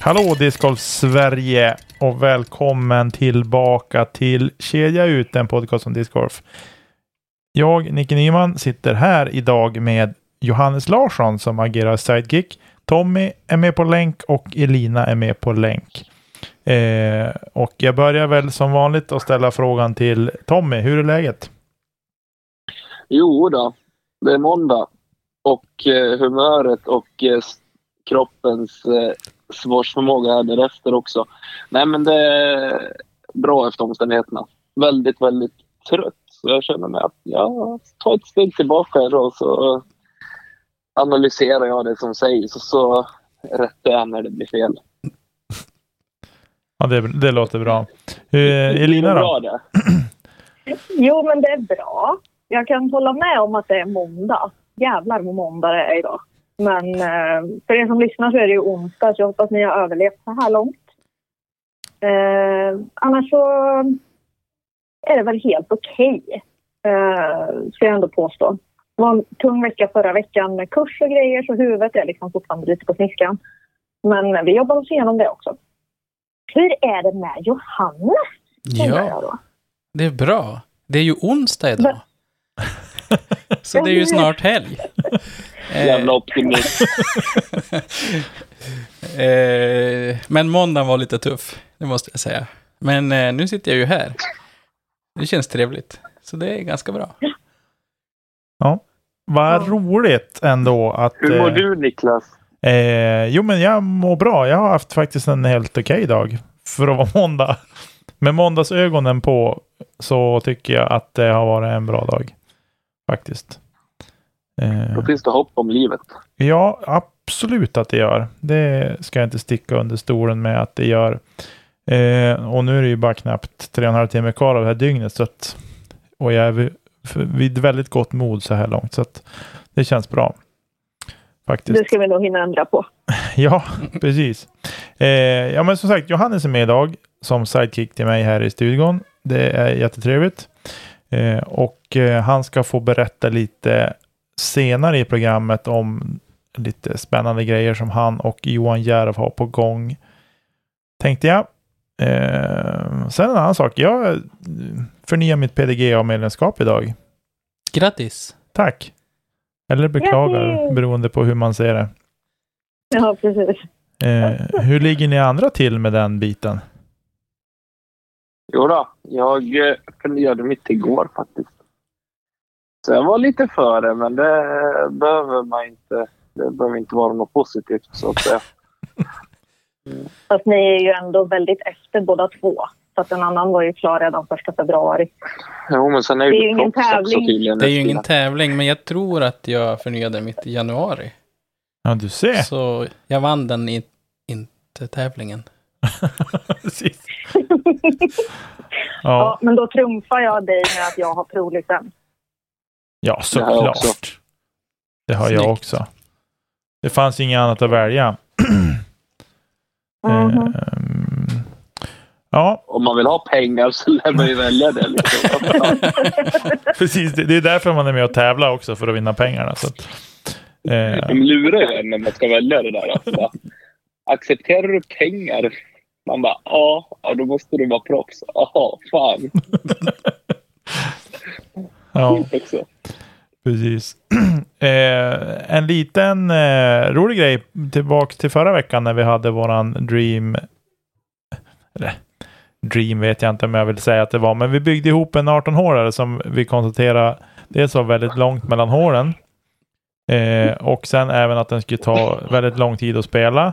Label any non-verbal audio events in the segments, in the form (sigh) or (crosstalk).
Hallå Discgolf Sverige och välkommen tillbaka till Kedja ut, en podcast om discgolf. Jag, Nicke Nyman, sitter här idag med Johannes Larsson som agerar sidekick. Tommy är med på länk och Elina är med på länk. Eh, och jag börjar väl som vanligt att ställa frågan till Tommy. Hur är läget? Jo då, det är måndag och eh, humöret och eh, kroppens eh, svarsförmåga här därefter också. Nej, men det är bra efter omständigheterna. Väldigt, väldigt trött. Så jag känner mig att jag tar ett steg tillbaka och så analyserar jag det som sägs och så rättar jag när det blir fel. Ja, det, det låter bra. Eh, Elina då? bra det. (clears throat) Jo, men det är bra. Jag kan hålla med om att det är måndag. Jävlar vad måndag det är idag. Men eh, för er som lyssnar så är det ju onsdag, så jag hoppas ni har överlevt så här långt. Eh, annars så är det väl helt okej, eh, ska jag ändå påstå. Det var en tung vecka förra veckan med kurs och grejer, så huvudet är liksom fortfarande lite på sniskan. Men vi jobbar oss igenom det också. Hur är det med Johannes? Ja, det är bra. Det är ju onsdag idag. (laughs) Så det är ju snart helg. (laughs) Eh, Jävla optimist. (laughs) eh, men måndagen var lite tuff, det måste jag säga. Men eh, nu sitter jag ju här. Det känns trevligt. Så det är ganska bra. Ja. Vad Ja. roligt ändå att... Hur mår eh, du Niklas? Eh, jo, men jag mår bra. Jag har haft faktiskt en helt okej dag för att vara måndag. Med måndagsögonen på så tycker jag att det har varit en bra dag. Faktiskt. Eh, Då finns det hopp om livet. ja, absolut att det gör. Det ska jag inte sticka under stolen med att det gör. Eh, och nu är det ju bara knappt tre och en halv timme kvar av det här dygnet. Så att, och jag är vid, vid väldigt gott mod så här långt. Så att det känns bra. Faktiskt. Det ska vi nog hinna ändra på. (laughs) Ja, precis. Eh, ja, men som sagt, Johannes är med idag som sidekick till mig här i studion. Det är jättetrevligt. Eh, och eh, han ska få berätta lite senare i programmet om lite spännande grejer som han och Johan Järv har på gång. Tänkte jag. Eh, sen en annan sak. Jag eh, förnyar mitt PDGA-medlemskap idag. Grattis! Tack. Eller beklagar, Grattis! beroende på hur man ser det. Ja, precis. Eh, hur ligger ni andra till med den biten? Jo då, jag eh, förnyade mitt igår faktiskt. Så jag var lite före, men det behöver man inte. Det behöver inte vara något positivt så att säga. (laughs) Fast ni är ju ändå väldigt efter båda två. Så att en annan var ju klar redan första februari. Jo, men sen är Det är det ju ingen tävling. tydligen. Det är ju ingen tävling, men jag tror att jag förnyade mitt i januari. Ja, du ser. Så jag vann den i, inte tävlingen. (laughs) (laughs) Ja. Ja, men då trumfar jag dig med att jag har provlicens. Ja Det har jag såklart. också. Det har jag också. Det fanns inget annat att välja. (clears throat) Ehm, ja, Om man vill ha pengar så lär man ju välja det. Liksom. (laughs) precis. Det det är därför man är med och tävlar också, för att vinna pengarna. Så att, eh, De lurar ju en när man ska välja det där. Alltså. Accepterar du pengar? Man bara, ja, ja, då måste du vara proffs. Jaha, fan. (laughs) ja, (laughs) precis. (clears throat) eh, en liten eh, rolig grej tillbaka till förra veckan när vi hade våran Dream eller Dream vet jag inte om jag vill säga att det var, men vi byggde ihop en 18-hålare som vi konstaterade dels var väldigt långt mellan hålen Eh, och sen även att den skulle ta väldigt lång tid att spela.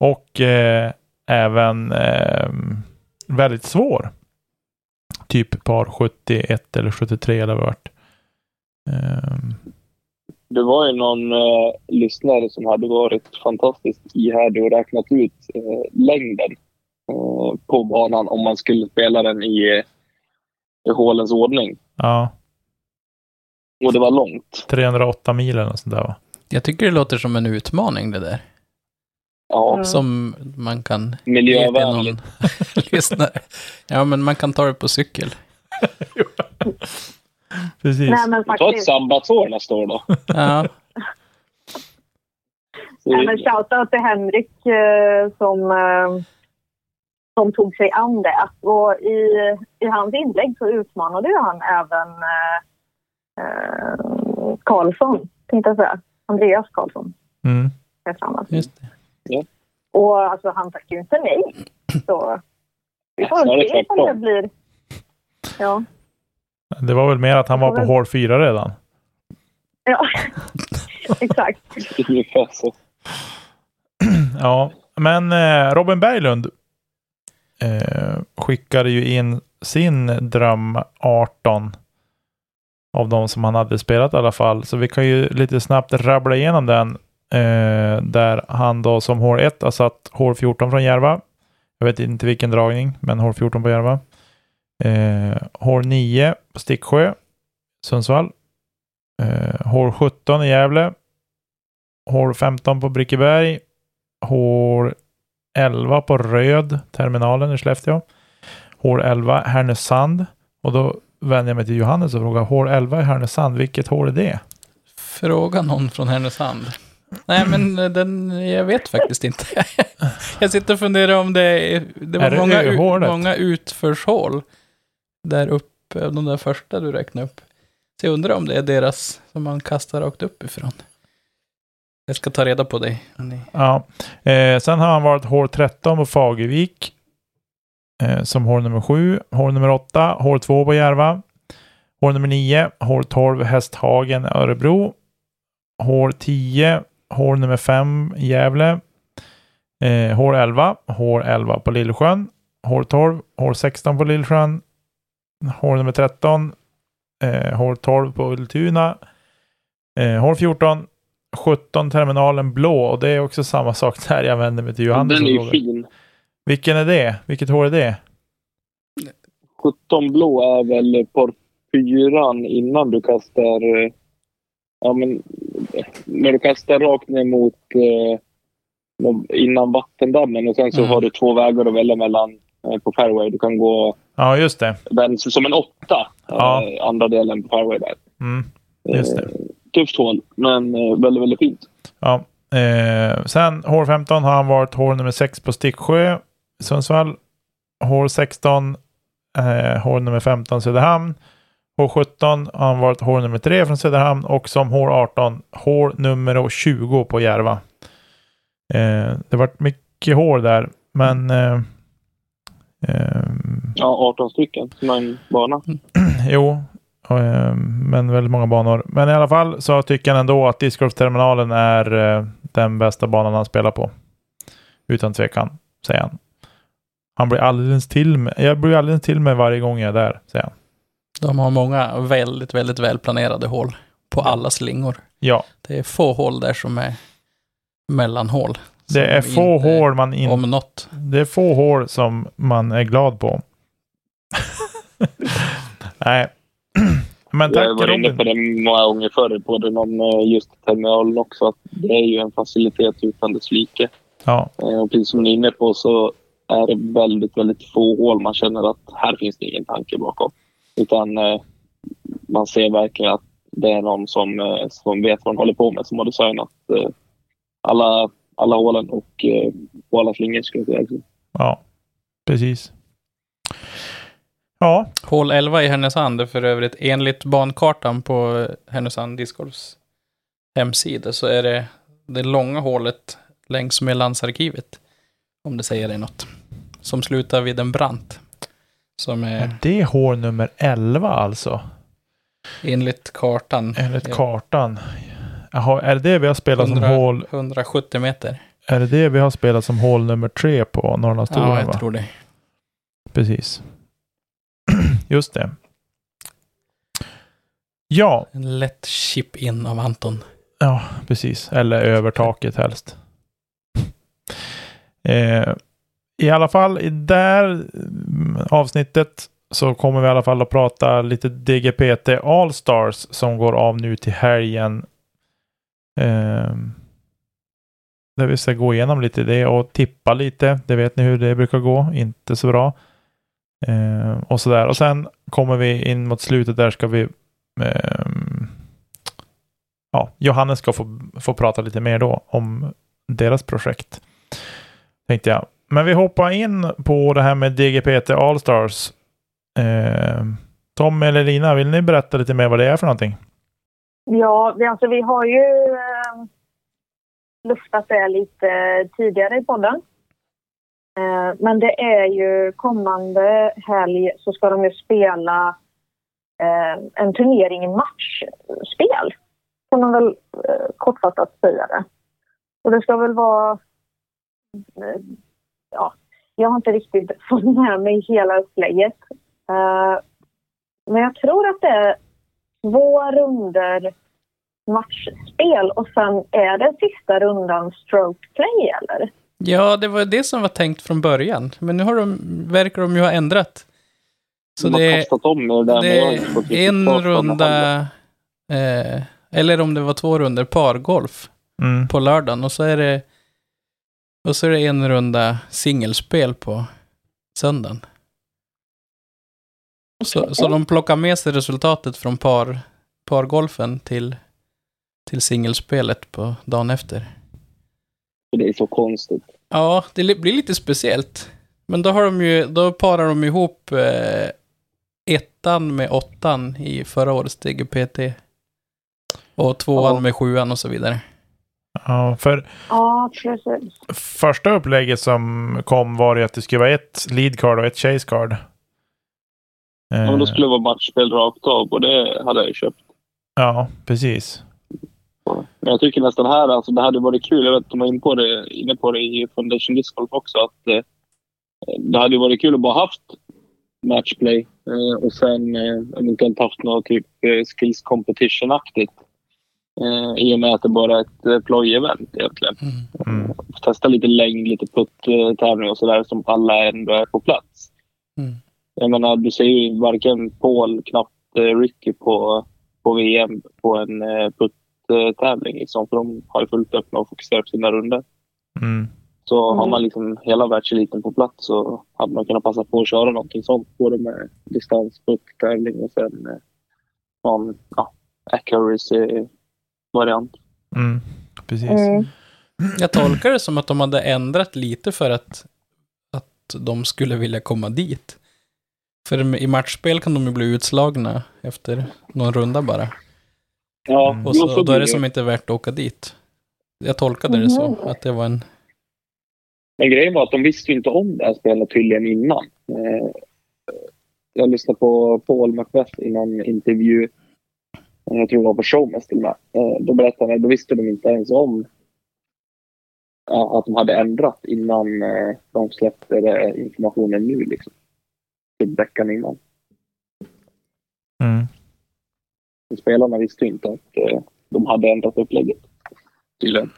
Och eh, även eh, väldigt svår. Typ par 71 eller 73 eller vad det varit. Ehm, Det var ju någon eh, lyssnare som hade varit fantastiskt ihärdig och räknat ut eh, längden eh, på banan om man skulle spela den i, i hålens ordning. ja, Och det var långt. 308 mil eller något sånt där va? Jag tycker det låter som en utmaning det där. Ja. Som man kan ge till någon (laughs) lyssnare. Ja, men man kan ta det på cykel. (laughs) Precis. Nej, men Ta ett sabbatsår nästa år då. Ja, (laughs) Nej, men shoutout till Henrik eh, som, eh, som tog sig an det. Och i, I hans inlägg så utmanade ju han även eh, eh, Karlsson, tänkte jag säga. Andreas Karlsson Mm. just det. Och alltså, han tackar ju inte nej. Så vi får Snarare se om det blir... Ja. Det var väl mer att han var på hål 4 redan. ja. (laughs) Exakt. (clears throat) Ja, men eh, Robin Berglund eh, skickade ju in sin dröm 18 av de som han hade spelat i alla fall. Så vi kan ju lite snabbt rabbla igenom den. Eh, där han då som hål 1 har satt hål 14 från Järva. Jag vet inte vilken dragning, men hål 14 på Järva. Eh, hål 9 på Sticksjö, Sundsvall. Eh, hål 17 i Gävle. Hål 15 på Brickeberg. Hål 11 på Röd, terminalen i Skellefteå. Hål 11 Härnösand. Och då vänder jag mig till Johannes och frågar, hål 11 i Härnösand, vilket hål är det? Fråga någon från Härnösand. Nej, men den, jag vet faktiskt inte. (laughs) jag sitter och funderar om det, det var Är det många, u- många utförshål där uppe, de där första du räknade upp. Så jag undrar om det är deras som man kastar rakt uppifrån. Jag ska ta reda på det. Ja. Eh, sen har han varit hål 13 på Fagervik. Eh, som hål nummer 7. Hål nummer 8, hål 2 på Järva. Hål nummer 9, hål 12 Hästhagen, Örebro. Hål 10, hål nummer 5 Gävle. Eh, hål 11, hål 11 på Lillsjön. Hål 12, hål 16 på Lillsjön. Hål nummer 13, eh, hål 12 på Ultuna. Eh, hål 14, 17 terminalen blå och det är också samma sak där. Jag vänder mig till Johannes Den är ju fin. Vilken är det? Vilket hål är det? 17 blå är väl par fyran innan du kastar... Ja, men när du kastar rakt ner mot eh, innan vattendammen och sen så Mm. har du två vägar att välja mellan eh, på fairway. Du kan gå Ja, just det. den som en åtta, Ja. eh, andra delen på fairway där. Mm, just det. Eh, tufft hål, men eh, väldigt, väldigt fint. Ja. Eh, sen hål 15 har han varit hål nummer 6 på Sticksjö, Sundsvall. Hål 16, eh, hål nummer 15 Söderhamn. Hål 17 har han varit hål nummer 3 från Söderhamn och som hål 18 hål nummer 20 på Järva. Eh, det varit mycket hål där, men eh, ehm, Ja, 18 stycken som en bana. (clears throat) Jo, eh, men väldigt många banor. Men i alla fall så tycker han ändå att discgolfterminalen är eh, den bästa banan han spelar på. Utan tvekan, säger han. Han blir alldeles till med, jag blir alldeles till med varje gång jag är där, säger han. De har många väldigt, väldigt välplanerade hål på alla slingor. Ja, Det är få hål där som är mellanhål. det är få inte- hål man in, Om något. det är få hål som man är glad på. (laughs) Nej. Men Jag tack varit inne Robin. på det många gånger förr, på den om eh, just terminalen också. Att det är ju en facilitet utan dess like. Ja, Eh, Och precis som ni är inne på så är det väldigt, väldigt få hål man känner att här finns det ingen tanke bakom. Utan eh, man ser verkligen att det är någon som, eh, som vet vad de håller på med som har designat eh, alla, alla hålen och eh, på alla slingor skulle jag säga. ja, precis. Ja, Hål 11 i Härnösand är för övrigt enligt bankartan på Härnösand Discgolfs hemsida så är det det långa hålet längs med landsarkivet. Om det säger dig något. Som slutar vid en brant. Som är det är hål nummer 11 alltså. enligt kartan. Enligt Ja. kartan. Jaha, är det det vi har spelat som 100, hål? 170 meter. Är det det vi har spelat som hål nummer tre på Norrlandstouren? Ja, jag va? tror det. Precis. (clears throat) Just det. Ja, En lätt chip in av Anton. ja, precis. Eller över taket helst. (laughs) Eh, i alla fall i det här mm, avsnittet så kommer vi i alla fall att prata lite DGPT Allstars som går av nu till helgen. Eh, där vi ska gå igenom lite det och tippa lite. Det vet ni hur det brukar gå. Inte så bra. Eh, och sådär. Och sen kommer vi in mot slutet där ska vi eh, ja, Johannes ska få, få prata lite mer då om deras projekt. Tänkte jag. Men vi hoppar in på det här med DGPT Allstars. Eh, Tom eller Lina, vill ni berätta lite mer vad det är för någonting? Ja, vi, alltså, vi har ju eh, luftat det lite tidigare i podden. Eh, men det är ju kommande helg så ska de ju spela eh, en turnering i matchspel. Kan man väl eh, kortfattat säga det. Och det ska väl vara... Eh, Ja, jag har inte riktigt (laughs) fått med mig hela upplägget. Eh, men jag tror att det är två runder matchspel och sen är det sista rundan stroke play eller? Ja, det var det som var tänkt från början. Men nu har de, verkar de ju ha ändrat. Så de har det, kastat om det där. det är en runda, eh, eller om det var två runder pargolf Mm. på lördagen. Och så är det, och så är det en runda singelspel på söndagen. Så, så de plockar med sig resultatet från par, pargolfen till, till singelspelet på dagen efter. Det är så konstigt. Ja, det li- blir lite speciellt. Men då har de ju, då parar de ihop eh, ettan med åttan i förra årets DGPT. Och tvåan Ja. med sjuan och så vidare. Ja, för Ja, precis. första upplägget som kom var ju att det skulle vara ett lead card och ett chase card. Ja, men då Eh, skulle det vara matchspel rakt av och det hade jag ju köpt. ja, precis. Men jag tycker nästan här, alltså det hade varit kul, jag vet att de var inne på det, inne på det i Foundation Disc Golf också, att eh, det hade varit kul att bara haft matchplay eh, och sen eh, eventuellt haft något typ eh, skills competition-aktigt. Eh, I och med att det bara är ett eh, ploj-event egentligen. Mm. Testa lite längd, lite putt-tävling och sådär som alla ändå är på plats. Mm. Jag menar, du ser ju varken Paul, knappt eh, Ricky på, på VM på en eh, putt-tävling. Liksom, för de har ju fullt upp med att fokusera på sina runder. Mm. Så har Mm. man liksom hela världseliten på plats så hade man kunnat passa på att köra någonting sånt. Både med distans, putt-tävling och sen eh, någon ja, accuracy-variant. Mm. Precis. Mm. Jag tolkar det som att de hade ändrat lite för att, att de skulle vilja komma dit. För i matchspel kan de ju bli utslagna efter någon runda bara. Ja, Mm. Och så, då blir är det som inte värt att åka dit. Jag tolkade det så, Mhm. att det var en... Men grejen var att de visste ju inte om det här spelet tydligen innan. Eh, jag lyssnade på Paul Macbeth i någon intervju. Eh, Jag tror det var på Showmest till och med. Eh, då berättade han, då visste de inte ens om att de hade ändrat innan eh, de släppte det, informationen nu. Liksom. Typ veckan innan. Mm. Spelarna visste inte att eh, de hade ändrat upplägget. Tydligen.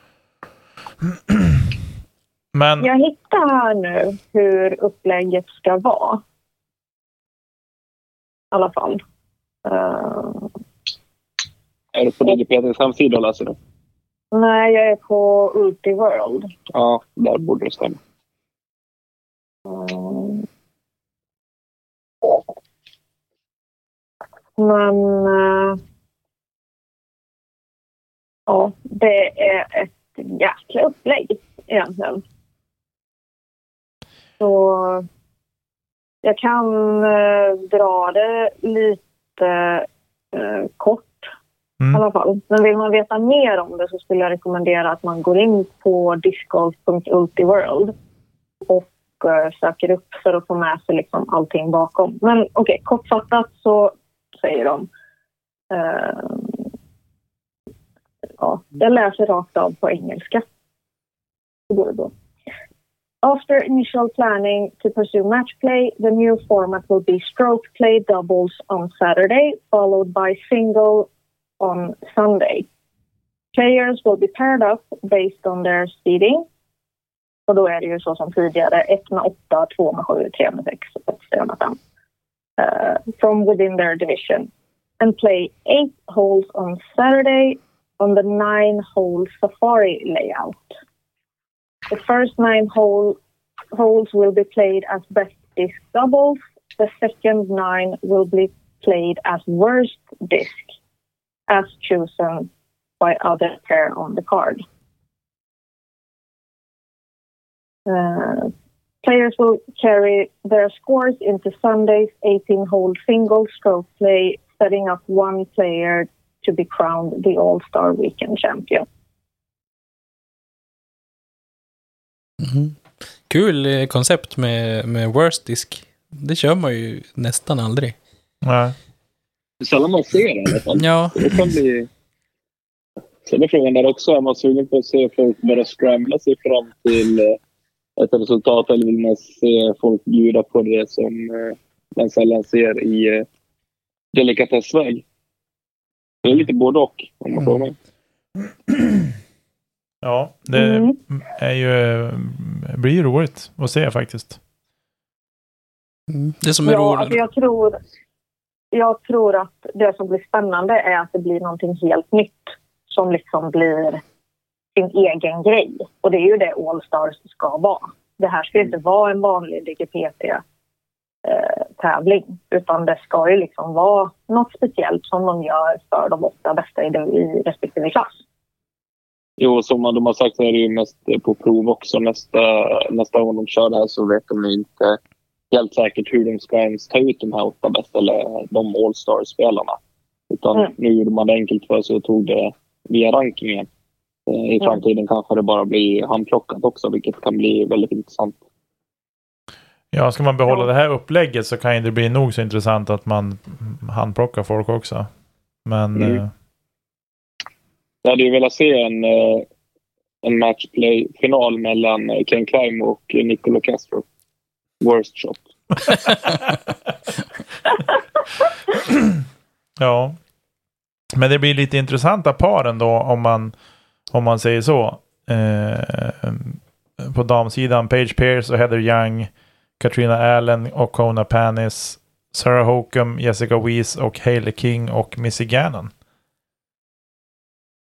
(clears throat) Men Jag hittar här nu hur upplägget ska vara. I alla fall. Eh, Är det på DGPTs hemsida och läser du? nej, jag är på Ultiworld. Ja, där borde det stämma. Mm. Men... eh, ja, det är ett jäkla upplägg egentligen. Så jag kan eh, dra det lite eh, kort Mm. i alla fall. Men vill man veta mer om det så skulle jag rekommendera att man går in på discgolf.ultiworld och eh, söker upp för att få med sig liksom allting bakom. Men okej, kortfattat så säger de Uh, Ja, jag läser rakt av på engelska. Det går det bra. After initial planning to pursue match play, the new format will be stroke play doubles on Saturday, followed by single on Sunday. Players will be paired up based on their seeding. Och då är det ju så som tidigare, 1 med 8, 2 med 7, 3 med 6 och 4 med 5. Uh, from within their division. And play eight holes on Saturday on the nine hole safari layout. The first nine hole, holes will be played as best disc doubles. The second nine will be played as worst disc, as chosen by other pair on the card. Uh, players will carry their scores into Sunday's 18 hole single stroke play, setting up one player to be crowned the All Star Weekend champion. Mhm. Kul koncept med, med worst disk. Det kör man ju nästan aldrig. Nej. Det är sällan man ser det i alla fall. Ja, Det kan bli... Sen är frågan där också, är man sugen på att se folk börja scrambla sig fram till eh, ett resultat eller vill man se folk bjuda på det som eh, man sällan ser i eh, delikatessväg? Det är lite både och, om man frågar mig. (clears throat) Ja, det Mm. är ju, blir ju roligt att se faktiskt. Mm. det som är Ja, roligt. alltså jag, tror, jag tror att det som blir spännande är att det blir någonting helt nytt som liksom blir sin egen grej. Och det är ju det Allstars ska vara. Det här ska ju inte vara en vanlig DGPT-tävling eh, utan det ska ju liksom vara något speciellt som de gör för de åtta bästa i, i respektive klass. Jo, som de har sagt så är det ju mest på prov också. Nästa, nästa gång de kör det här så vet de ju inte helt säkert hur de ska ens ta ut de här åtta bästa eller de All-star-spelarna. Utan Mm. nu gjorde man det enkelt för sig och tog det via rankingen. Eh, I framtiden kanske det bara blir handplockat också, vilket kan bli väldigt intressant. Ja, ska man behålla Ja. det här upplägget så kan det bli nog så intressant att man handplockar folk också. Men Mm. eh, Jag hade ju velat se en, eh, en matchplay-final mellan Ken Climb och Nicolo Castro. Worst shot. (laughs) ja. Men det blir lite intressanta par ändå om man, om man säger så. Eh, på damsidan Paige Pierce och Heather Young, Katrina Allen och Kona Panis, Sarah Hokum, Jessica Weiss och Hailey King och Missy Gannon.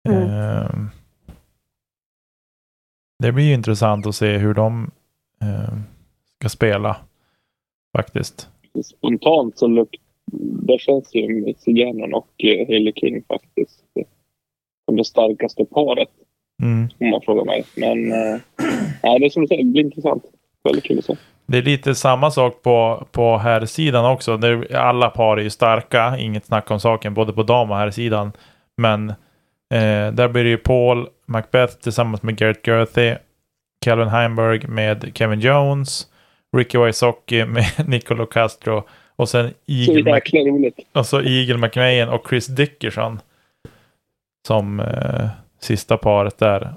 Mm. Eh, det blir ju intressant att se hur de eh, ska spela faktiskt. Spontant så luk- där känns ju Gannon och eh, Hailey King faktiskt eh, som det starkaste paret. Mm. om man frågar mig. Men eh, (clears throat) nej, det är som du säger, det blir intressant. Väldigt kul att se. Det är lite samma sak på, på här sidan också. Alla par är ju starka, inget snack om saken, både på dam och här sidan. Men eh, där blir det ju Paul Macbeth tillsammans med Garrett Gerthy, Calvin Heimberg med Kevin Jones, Ricky Wysocki med (laughs) Nicolo Castro och sen Eagle, Mac, och så Eagle McMahon och Chris Dickerson som eh, sista paret där.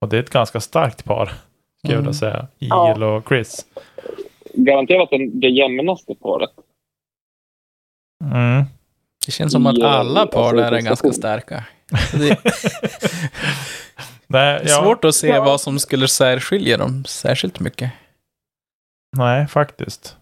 Och det är ett ganska starkt par, skulle jag Mm. vilja säga. Ja. Eagle och Chris. Garanterat det jämnaste paret. Mm. Det känns som att Ja, alla par alltså, där är prestation. ganska starka. Det (laughs) (laughs) är Nej, ja, svårt att se Ja. vad som skulle särskilja dem särskilt mycket. Nej, faktiskt.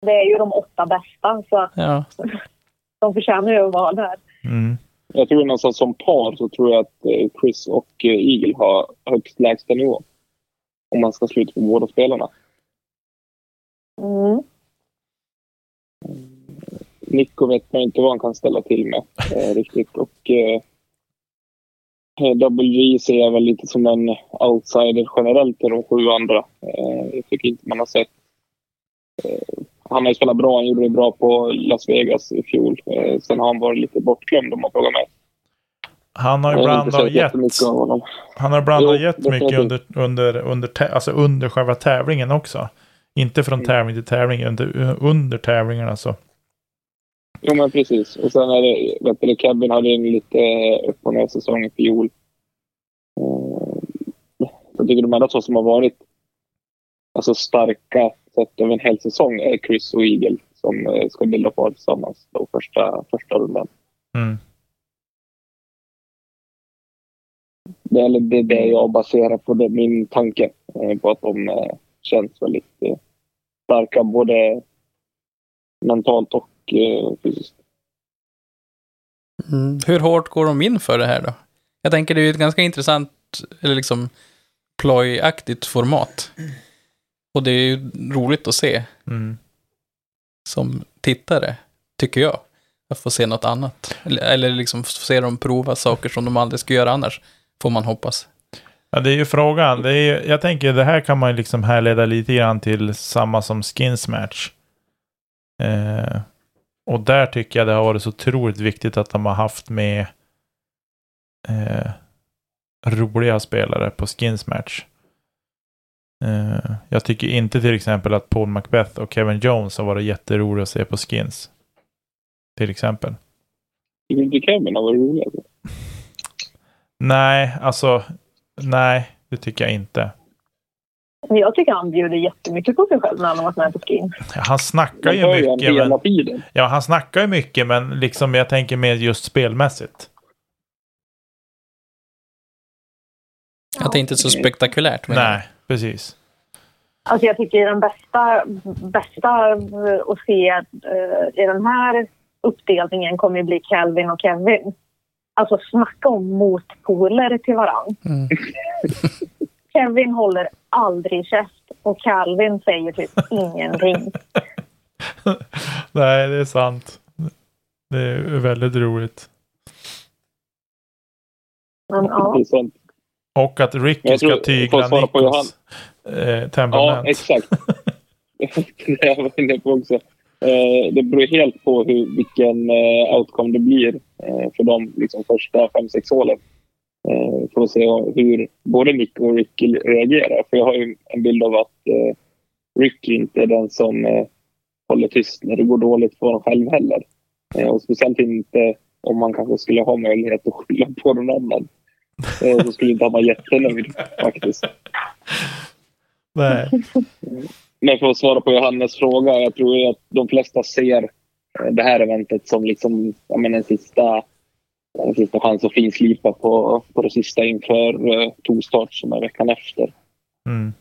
Det är ju de åtta bästa så Ja, (laughs) de förtjänar ju att vara där. Mm. Jag tror någonstans som par så tror jag att eh, Chris och eh, Eagle har högst lägsta nivå. Om man ska sluta på båda spelarna. Mm. Nico vet man inte vad han kan ställa till med eh, riktigt. Och eh, Ser jag väl lite som en outsider generellt till de sju andra. Eh, jag tycker inte man har sett... Eh, han har ju spelat bra. Han gjorde det bra på Las Vegas i fjol. Eh, sen har han varit lite bortglömd om man frågar mig. Han har ibland har gett, han har ibland Jo, har gett mycket under, under, under, alltså under själva tävlingen också. Inte från Mm. tävling till tävling, under, under tävlingarna så. Jo, men precis. Och sen är det, vet du, Kevin hade en lite upp och ner säsong i fjol. Eh, Jag tycker de enda två som har varit alltså, starka sett över en hel säsong är Chris och Eagle som eh, ska bilda par tillsammans då första, första rundan. Mm. Det är det, det jag baserar på det, min tanke eh, på att de eh, känns väldigt eh, starka både mentalt och eh, fysiskt. Mm. Hur hårt går de in för det här då? Jag tänker det är ju ett ganska intressant, eller liksom plojaktigt format. Och det är ju roligt att se Mm. som tittare, tycker jag. Att få se något annat. Eller, eller liksom få se dem prova saker som de aldrig skulle göra annars. Får man hoppas. Ja, det är ju frågan. Det är, ju- jag tänker det här kan man ju liksom härleda lite grann till samma som skins match. Eh, och där tycker jag det har varit så otroligt viktigt att de har haft med eh, roliga spelare på skins match. Eh, jag tycker inte till exempel att Paul Macbeth och Kevin Jones har varit jätteroliga att se på skins. Till exempel. Tycker inte Kevin har varit rolig? Nej, alltså nej, det tycker jag inte. Jag tycker han bjuder jättemycket på sig själv när han har varit med på skin. Han snackar ju mycket. Men, tiden. ja, han snackar ju mycket, men liksom jag tänker mer just spelmässigt. Att det inte är så spektakulärt. Men Nej, precis. Alltså jag tycker den bästa, bästa eh, att se eh, i den här uppdelningen kommer ju bli Calvin och Kevin. Alltså snacka om motpoler till varann. Mm. (laughs) Kevin håller aldrig käft och Calvin säger typ (laughs) ingenting. Nej, det är sant. Det är väldigt roligt. Men, ja. Och att Ricky ska tygla Nikos eh, Ja, temperament. exakt. (laughs) det jag var inne på också. Eh, det beror helt på hur, vilken eh, outcome det blir eh, för de liksom, första fem sex hålen. Eh, för att se hur både Nick och Ricky reagerar. För jag har ju en bild av att eh, Ricky inte är den som eh, håller tyst när det går dåligt för honom själv heller. Eh, och speciellt inte om man kanske skulle ha möjlighet att skylla på någon annan. Eh, så skulle inte han vara jättenöjd faktiskt. Nej. Men för att svara på Johannes fråga. Jag tror ju att de flesta ser eh, det här eventet som liksom, ja, men en, sista, en sista chans att finslipa på, på det sista inför uh, Torstart som är veckan efter. Mm.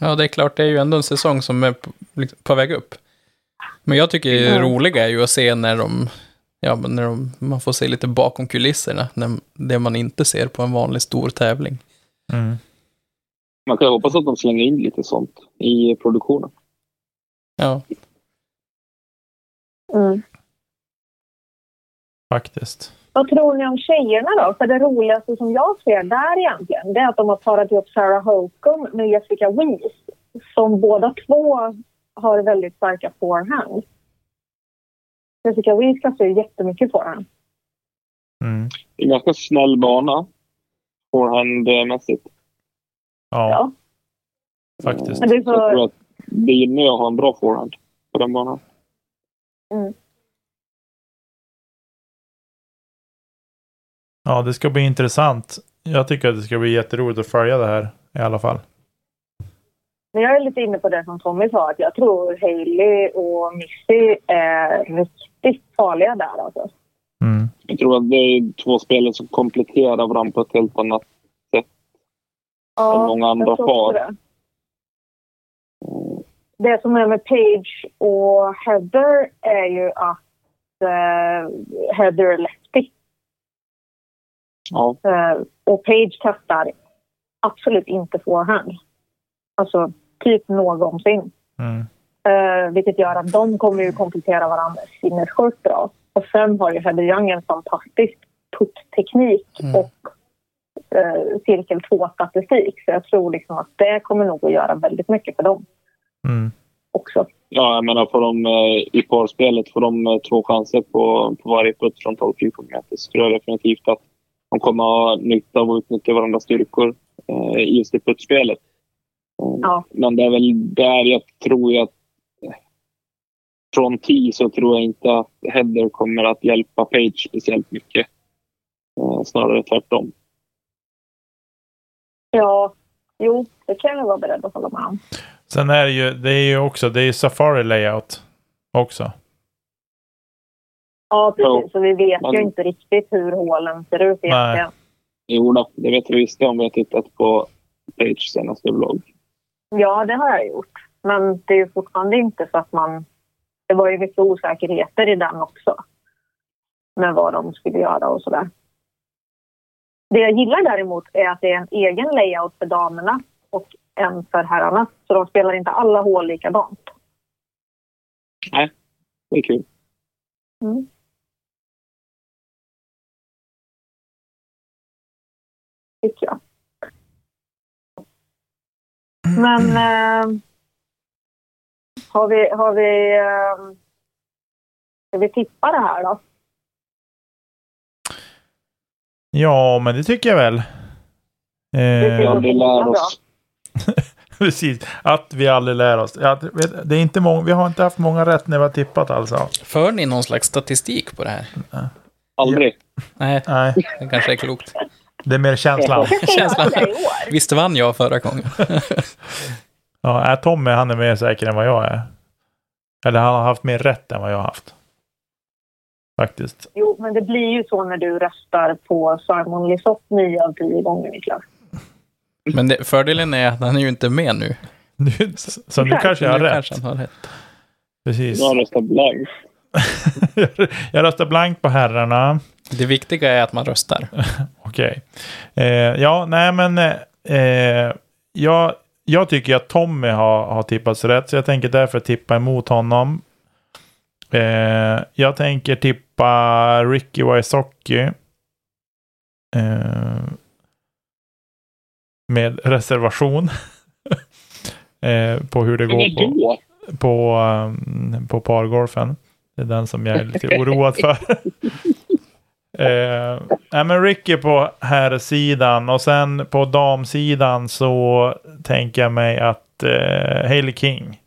Ja, det är klart, det är ju ändå en säsong som är på, liksom, på väg upp. Men jag tycker det Mm. roliga är ju att se när de, ja, men när de, man får se lite bakom kulisserna, när, det man inte ser på en vanlig stor tävling. Mm. Man kan ju hoppas att de slänger in lite sånt i produktionen. Ja, Mm. Faktiskt. Vad tror ni om tjejerna då? För det roligaste som jag ser där egentligen, det är att de har parat ihop Sarah Holcomb med Jessica Weiss. Som båda två har väldigt starka forehand. Jessica Weiss kastar ju jättemycket forehand. Mm. Det är en ganska snäll bana. Forehandmässigt. Ja, Ja. faktiskt. Men det är Så jag tror att det gynnar att ha en bra forehand på den banan. Ja, det ska bli intressant. Jag tycker att det ska bli jätteroligt att följa det här i alla fall. men jag är lite inne på det som Tommy sa, att jag tror Hailey och Missy är riktigt farliga där alltså. Mm. Jag tror att det är två spelare som kompletterar varandra på ett helt annat Ja, än många andra par. det. Det som är med Page och Heather är ju att eh, Heather är lefty. Ja, Eh, och Page kastar absolut inte forehand. Alltså typ någonsin. Mm. Eh, vilket gör att de kommer ju komplettera varandra sinnessjukt bra. Och sen har ju Heather Young en fantastisk puttteknik Mm. och eh, cirkel 2-statistik. Så jag tror liksom att det kommer nog att göra väldigt mycket för dem Mm. också. ja jag menar får de i parspelet får de två chanser på, på varje putt från 12-14 meter så tror jag definitivt att de kommer ha nytta av att utnyttja varandras styrkor eh, i just det puttspelet. Eh, Ja. Men det är väl där jag tror att från T så tror jag inte att Heather kommer att hjälpa Page speciellt mycket. Eh, snarare tvärtom. Ja, jo, det kan jag vara beredd att hålla med om. Sen är det ju, det är ju också, det är Safari layout också. Ja, precis. Ja. Så vi vet Man- ju inte riktigt hur hålen ser ut egentligen. Jo då, det vet vi visst om vi har tittat på Page senaste vlogg. Ja, det har jag gjort. Men det är ju fortfarande inte så att man... Det var ju mycket osäkerheter i den också. Med vad de skulle göra och sådär. Det jag gillar däremot är att det är en egen layout för damerna och en för herrarna. Så de spelar inte alla hål likadant. Det är kul. Mm. Tycker jag. Men eh, har vi... Har vi eh, ska vi tippa det här då? Ja, men det tycker jag väl. Eh, vi lär oss. (laughs) precis. Att vi aldrig lär oss. Ja, det- är inte många, vi har inte haft många rätt när vi har tippat alltså. För ni någon slags statistik på det här? Aldrig. Nej, Nej, det kanske är klokt. Det är mer känslan. (laughs) Känslan. Visst vann jag förra gången? (laughs) Ja, är Tommy han är mer säker än vad jag är. Eller han har haft mer rätt än vad jag har haft. Faktiskt. Jo, men det blir ju så när du röstar på Simon Lisotte nio av tio gånger, Niklas. Men det, fördelen är att han är ju inte med nu. (laughs) Nu, så nu kanske jag har rätt. kanske har rätt. Precis. Jag har röstat blankt. (laughs) jag röstar blankt på herrarna. Det viktiga är att man röstar. (laughs) Okej. Eh, ja, nej men. Eh, jag, jag tycker att Tommy har, har tippats rätt. Så jag tänker därför tippa emot honom. Eh, jag tänker tippa Ricky Wysocki. Eh, med reservation. (laughs) eh, på hur det går på på, um, på pargolfen. Det är den som jag är lite (laughs) oroad för. (laughs) eh, nej, men Ricky på här sidan och sen på damsidan så tänker jag mig att eh, Hailey King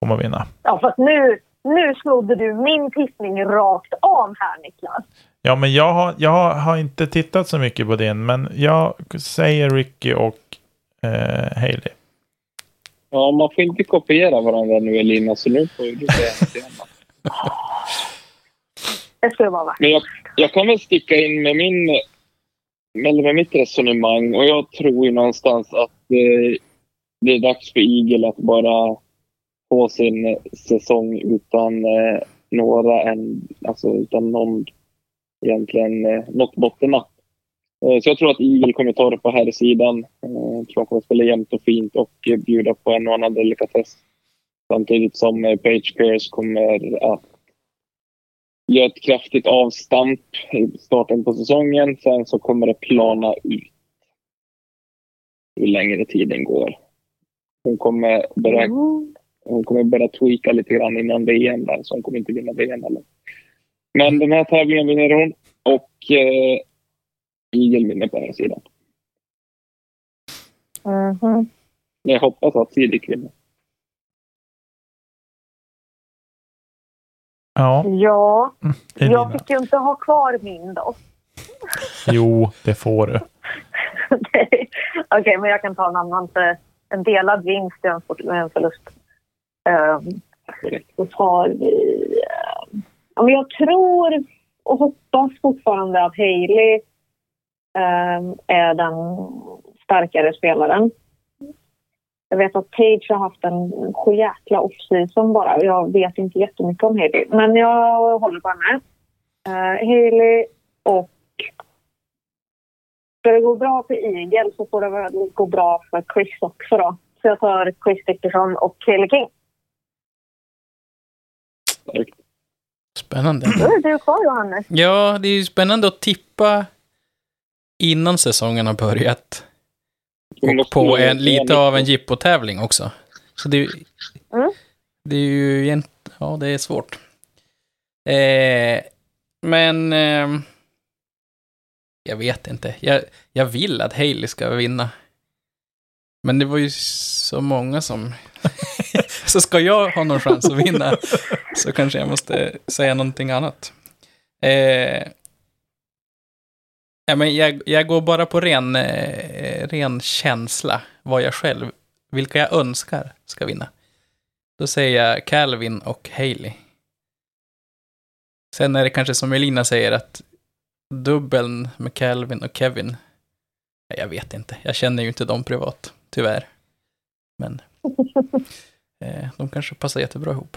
kommer vinna. Ja, fast nu, nu snodde du min tippning rakt av här, Niklas. Ja, men jag har, jag har, inte tittat så mycket på den, men jag säger Ricky och eh, Hailey. Ja, man får inte kopiera varandra nu Elina, så nu får du säga något annat. Det skulle vara vackert. Men jag, jag kan väl sticka in med min med mitt resonemang och jag tror ju någonstans att eh, det är dags för Igel att bara få sin eh, säsong utan eh, några en, alltså utan någon egentligen eh, något bottennapp. Eh, så jag tror att Igel kommer ta det på här sidan. Eh, jag tror han kommer spela jämnt och fint och eh, bjuda på en och annan delikatess. Samtidigt som eh, Page Pierce kommer att gör ett kraftigt avstamp i starten på säsongen. Sen så kommer det plana ut ju längre tiden går. Hon kommer börja, Mm. hon kommer börja tweaka lite grann innan VM där, så hon kommer inte vinna VM heller. Men den här tävlingen vinner hon och eh, Igel vinner på den sidan. Men jag hoppas att Sidik vinner. Ja, Ja, Elina. jag fick ju inte ha kvar min då. Jo, det får du. (laughs) Okej, men jag kan ta en annan. För en delad vinst är en, förlust. Um, då tar vi... men jag tror och hoppas fortfarande att Hailey ehm, är den starkare spelaren. Jag vet att Page har haft en sjujäkla off-season bara. Jag vet inte jättemycket om Hailey, men jag håller på henne. Uh, Hailey och Ska det gå bra för Igel så får det väl gå bra för Chris också då. Så jag tar Chris Dickerson och Hailey King. Spännande. Då är du kvar Johannes. Ja, det är ju spännande att tippa innan säsongen har börjat. Och på en, lite av en jippotävling också. Så det, Mm. det är ju ja, det är svårt. Eh, men ehm, jag vet inte. Jag, jag vill att Haley ska vinna. Men det var ju så många som, (laughs) Så ska jag ha någon chans att vinna så kanske jag måste säga någonting annat. Eh, ja, men jag, jag går bara på ren, eh, ren känsla, vad jag själv, vilka jag önskar ska vinna. Då säger jag Calvin och Haley. Sen är det kanske som Elina säger att dubbeln med Calvin och Kevin, ja, jag vet inte, jag känner ju inte dem privat, tyvärr. Men (laughs) eh, de kanske passar jättebra ihop.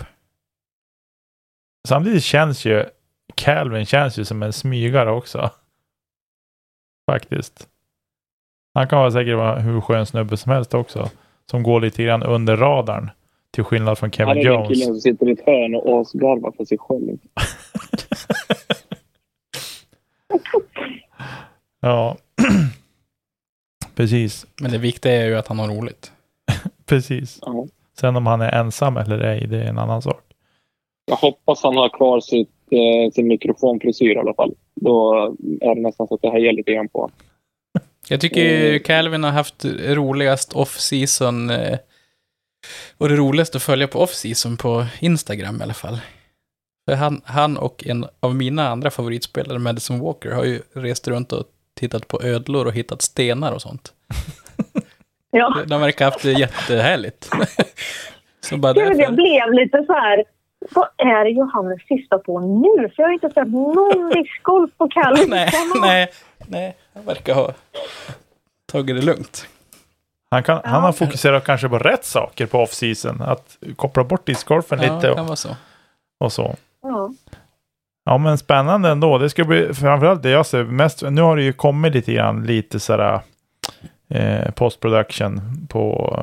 Samtidigt känns ju Calvin känns ju som en smygare också. Faktiskt. Han kan vara säkert vara hur skön snubbe som helst också. Som går lite grann under radarn. Till skillnad från Kevin Han är den Jones. killen som sitter i ett hörn och asgarvar för sig själv. (laughs) ja. (clears throat) Precis. Men det viktiga är ju att han har roligt. (laughs) Precis. Ja. Sen om han är ensam eller ej, det är en annan sak. Jag hoppas han har kvar sitt, eh, sin mikrofonfrisyr i alla fall. Då är det nästan så att jag hejar lite grann på. Jag tycker ju Mm. Calvin har haft roligast off-season eh, och det roligaste att följa på off-season på Instagram i alla fall. För han, han och en av mina andra favoritspelare, Madison Walker, har ju rest runt och tittat på ödlor och hittat stenar och sånt. Ja. De verkar ha haft det jättehärligt. (laughs) Så bara Gud, jag blev lite så här... Vad är Johannes sista på nu? För jag har inte sett någon discgolf på Calvin. (laughs) Nej, nej, nej, han verkar ha tagit det lugnt. Han, kan, Ja. han har fokuserat kanske på rätt saker på off-season. Att koppla bort discgolfen Ja, lite det kan och, vara så. och så. Ja. Ja, men spännande ändå. Det ska bli framförallt det jag ser mest. Nu har det ju kommit lite grann lite sådär eh, post-production på,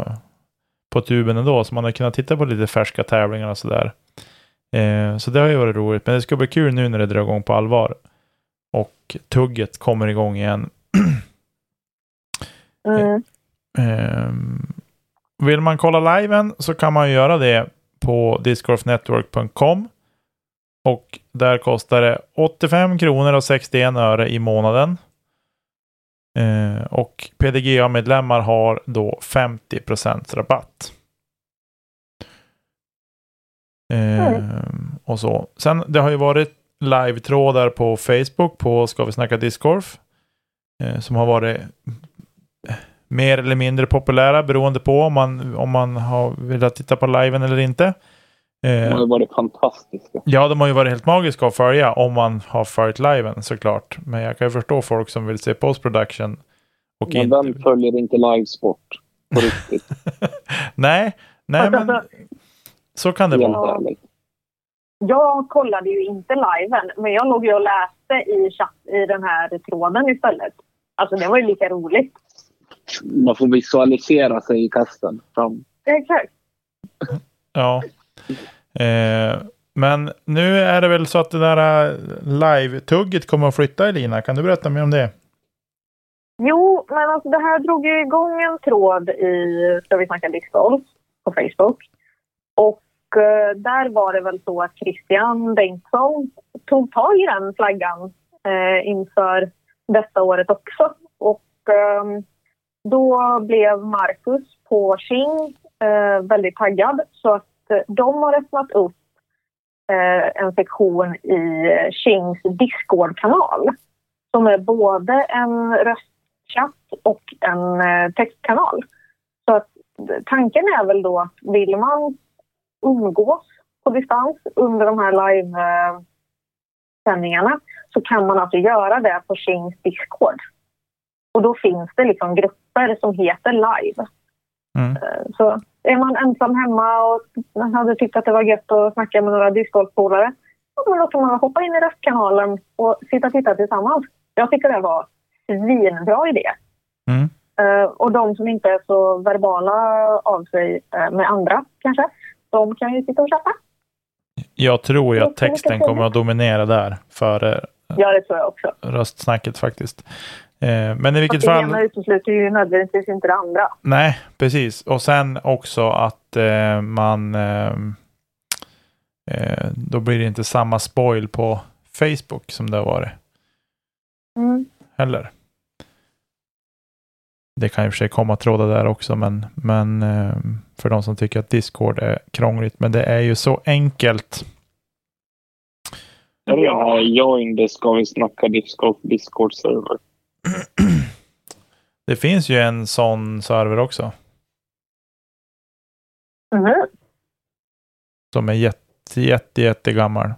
på tuben ändå. Så man har kunnat titta på lite färska tävlingar och sådär. Eh, så det har ju varit roligt. Men det ska bli kul nu när det drar igång på allvar. Och tugget kommer igång igen. (clears throat) Mm. Ehm, vill man kolla liven så kan man göra det på discgolfnetwork.com. Och där kostar det 85 kronor och 61 öre i månaden. Eh, och PDGA-medlemmar har då 50% rabatt. Ehm, och så. Sen det har ju varit live-trådar på Facebook på Ska vi snacka discgolf. Eh, som har varit mer eller mindre populära beroende på om man, om man har velat titta på liven eller inte. De Eh, har ju varit fantastiska. ja, de har ju varit helt magiska att följa om man har följt liven såklart. Men jag kan ju förstå folk som vill se post-production. Och Men inte... vem följer inte livesport på riktigt? (laughs) nej, nej men så kan det vara. ärligt. Jag kollade ju inte liven, men jag låg ju och läste i, chatt, i den här tråden istället. Alltså det var ju lika roligt. Man får visualisera sig i testen. Fram. Exakt. Ja. Eh, men nu är det väl så att det där eh, live-tugget kommer att flytta Elina. Kan du berätta mer om det? Jo, men alltså det här drog ju igång en tråd i Ska vi snacka discgolf på Facebook. Och Eh, där var det väl så att Christian Bengtsson tog tag i den flaggan eh, inför detta året också. Och ehm, då blev Marcus på King eh, väldigt taggad så att de har öppnat upp en sektion i eh, Kings Discord-kanal som är både en röstchatt och en textkanal. Så att tanken är väl då att vill man umgås på distans under de här live-sändningarna så kan man alltså göra det på Kings Discord. Och då finns det liksom grupper som heter live. Mm. Eh, Så är man ensam hemma och hade tyckt att det var gött att snacka med några discgolfpolare då kan man hoppa in i röstkanalen och sitta och titta tillsammans. Jag tycker det var en svinbra idé. Mm. Eh, och de som inte är så verbala av sig eh, med andra kanske, de kan ju sitta och chatta. Jag tror ju att texten kommer att dominera där före Ja, det tror jag också. röstsnacket faktiskt. Eh, men i vilket Fast det fall. ena utesluter ju nödvändigtvis inte det andra. Nej, precis. Och sen också att eh, man... Eh, eh, då blir det inte samma spoil på Facebook som det har varit Mm. heller. Det kan i och för sig komma trådar där också, men, men eh, för de som tycker att Discord är krångligt. Men det är ju så enkelt. Det här join det ska vi snacka Discord, Discord-server? Det finns ju en sån server också. Mhm. Som är jätte, jätte, jätte gammal.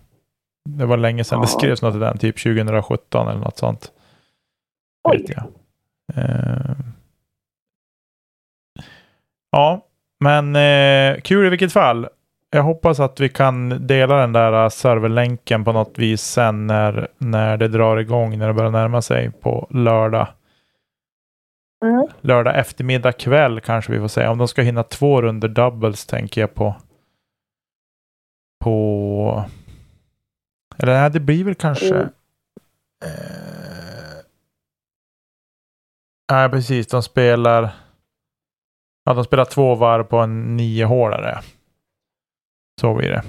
Det var länge sedan det Ja. skrevs något i den, typ 2017 eller något sånt. Oj. Vet jag. Eh, ja, men eh, kul i vilket fall. Jag hoppas att vi kan dela den där serverlänken på något vis sen när, när det drar igång, när det börjar närma sig på lördag. Mm. Lördag eftermiddag kväll kanske vi får säga. Om de ska hinna två runder doubles tänker jag på. På... Eller nej, det blir väl kanske... Mm. Eh, nej, precis. De spelar... Ja, de spelar två varv på en nio hålare. Så blir det.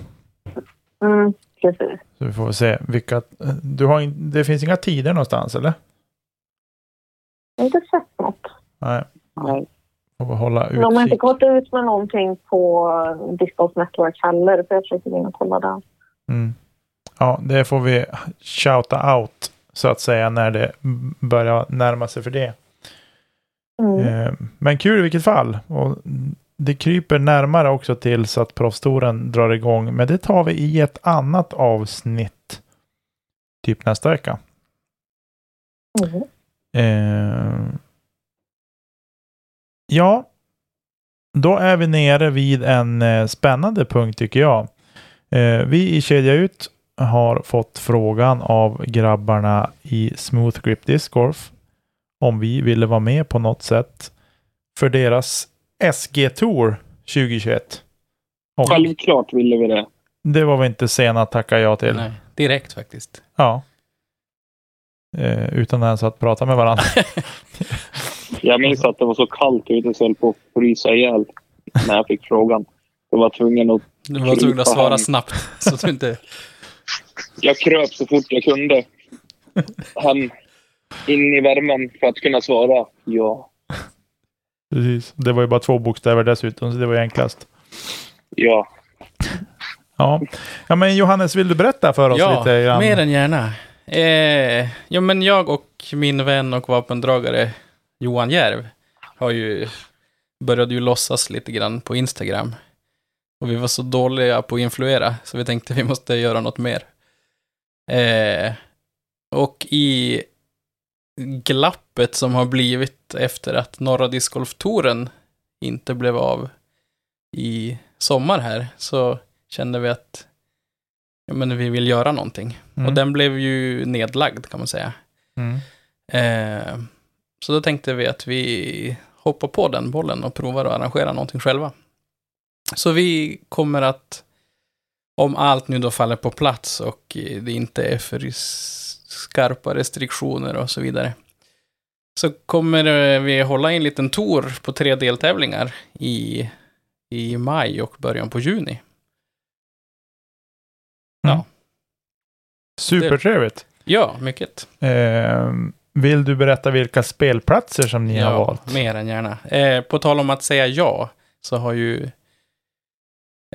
Mm, precis. Så vi får väl se vilka... Du har in, det finns inga tider någonstans, eller? Jag har inte sett något. Nej, Nej. får vi hålla utkik. De har inte gått ut med någonting på Discord Network heller, för jag försökte gå in och kolla där. Mm. Ja, det får vi shouta out så att säga när det börjar närma sig för det. Mm. Eh, Men kul i vilket fall. Och det kryper närmare också till så att Proffstouren drar igång. Men det tar vi i ett annat avsnitt. Typ nästa vecka. Mm. Eh, ja, då är vi nere vid en eh, spännande punkt tycker jag. Eh, vi i Kedja Ut har fått frågan av grabbarna i Smooth Grip Disc Golf om vi ville vara med på något sätt för deras SG Tour 2021. Och Självklart ville vi det. det var vi inte sena att tacka ja till. Nej, direkt faktiskt. Ja. Eh, utan ens att prata med varandra. (laughs) Jag minns att det var så kallt ute så jag höll på att frysa ihjäl när jag fick frågan. Jag var tvungen att... Du var tvungen att svara hem. snabbt. Så att du inte... Jag kröp så fort jag kunde. Hem in i värmen för att kunna svara ja. Precis. Det var ju bara två bokstäver dessutom, så det var ju enklast. Ja. Ja. ja, men Johannes, vill du berätta för oss Ja, lite grann? mer än gärna. Eh, ja, men jag och min vän och vapendragare Johan Järv har ju började ju låtsas lite grann på Instagram. Och vi var så dåliga på att influera, så vi tänkte vi måste göra något mer. Eh, och i glappet som har blivit efter att Norra Discgolf-touren inte blev av i sommar här, så kände vi att ja, men vi vill göra någonting. Mm. Och den blev ju nedlagd kan man säga. Mm. Eh, så då tänkte vi att vi hoppar på den bollen och provar att arrangera någonting själva. Så vi kommer att, om allt nu då faller på plats och det inte är för skarpa restriktioner och så vidare, så kommer eh, vi hålla en liten tour på tre deltävlingar i, i maj och början på juni. Supertrevligt. Ja, mycket. Eh, vill du berätta vilka spelplatser som ni har ja, valt? mer än gärna. Eh, på tal om att säga ja, så har ju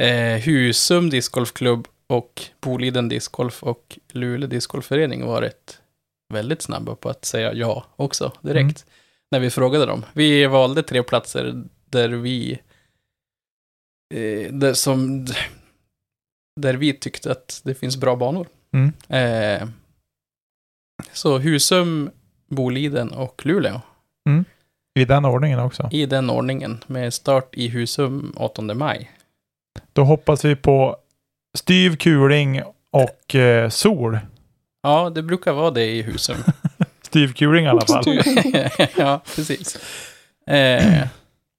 eh, Husum discgolfklubb och Boliden discgolf och Luleå discgolfförening varit väldigt snabba på att säga ja också direkt. När vi frågade dem. Vi valde tre platser där vi eh, där, som, där vi tyckte att det finns bra banor. Mm. Eh, så Husum, Boliden och Luleå. I den ordningen också. I den ordningen med start i Husum 8 maj. Då hoppas vi på styv kuling och eh, sol. Ja, det brukar vara det i Husum. (laughs) Styv kuling i alla fall. (laughs) ja, precis. Eh,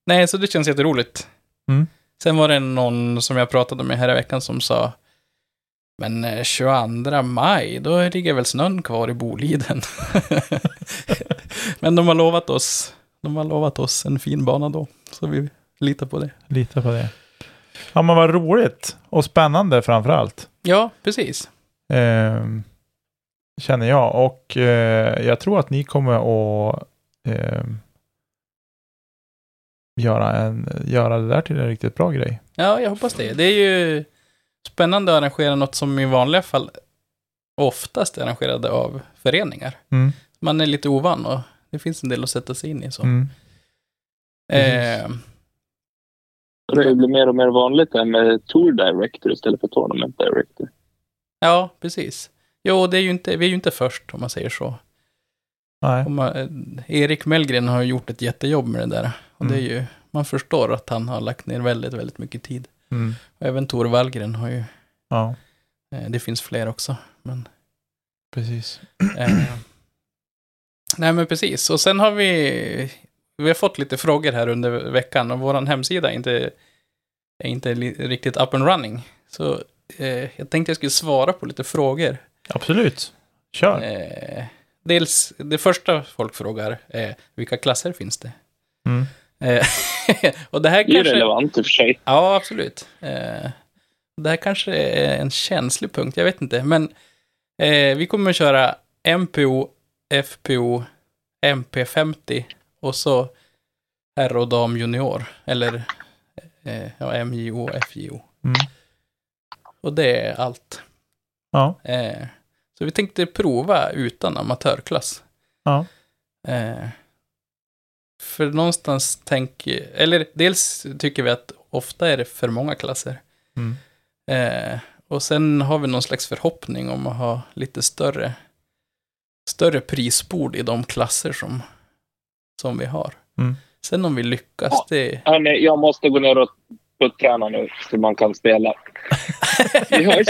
nej, så det känns jätteroligt. Mm. Sen var det någon som jag pratade med här i veckan som sa men eh, 22 maj, då ligger väl snön kvar i Boliden. (laughs) men de har lovat oss, de har lovat oss en fin bana då. Så vi litar på det. Lita på det. Ja, men vad roligt. Och spännande framför allt. Ja, precis. Ehm, känner jag. Och eh, jag tror att ni kommer att ehm, göra, en, göra det där till en riktigt bra grej. Ja, jag hoppas det. Det är ju spännande att arrangera något som i vanliga fall oftast är arrangerade av föreningar. Mm. Man är lite ovan och det finns en del att sätta sig in i. Så. Mm. Eh, Det blir mer och mer vanligt det här med Tour Director istället för Tournament Director. ja, precis. Jo, det är ju inte, vi är ju inte först om man säger så. Man, eh, Erik Mellgren har gjort ett jättejobb med det där. Och det är ju, man förstår att han har lagt ner väldigt, väldigt mycket tid. Mm. Och även Tor Wallgren har ju, Ja, eh, det finns fler också. Men, precis. eh, (clears throat) nej men precis, och sen har vi, vi har fått lite frågor här under veckan och vår hemsida är inte, är inte riktigt up and running. Så eh, jag tänkte jag skulle svara på lite frågor. Absolut. Kör. Eh, dels, det första folk frågar är vilka klasser finns det? Mm. Eh, (laughs) och det här Det är kanske... relevant i och för sig. Ja, absolut. Eh, det här kanske är en känslig punkt, jag vet inte. Men eh, vi kommer att köra MPO, FPO, MP50 och så herr och dam junior. Eller eh, ja, MJO och FJO. Mm. Och det är allt. Ja. Eh, så vi tänkte prova utan amatörklass. Ja. Eh, för någonstans tänker, eller dels tycker vi att ofta är det för många klasser. Mm. Eh, och sen har vi någon slags förhoppning om att ha lite större, större prisbord i de klasser som, som vi har. Mm. Sen om vi lyckas, Ja. det... Hörni, jag måste gå ner och putträna nu så man kan spela. (laughs) Vi hörs.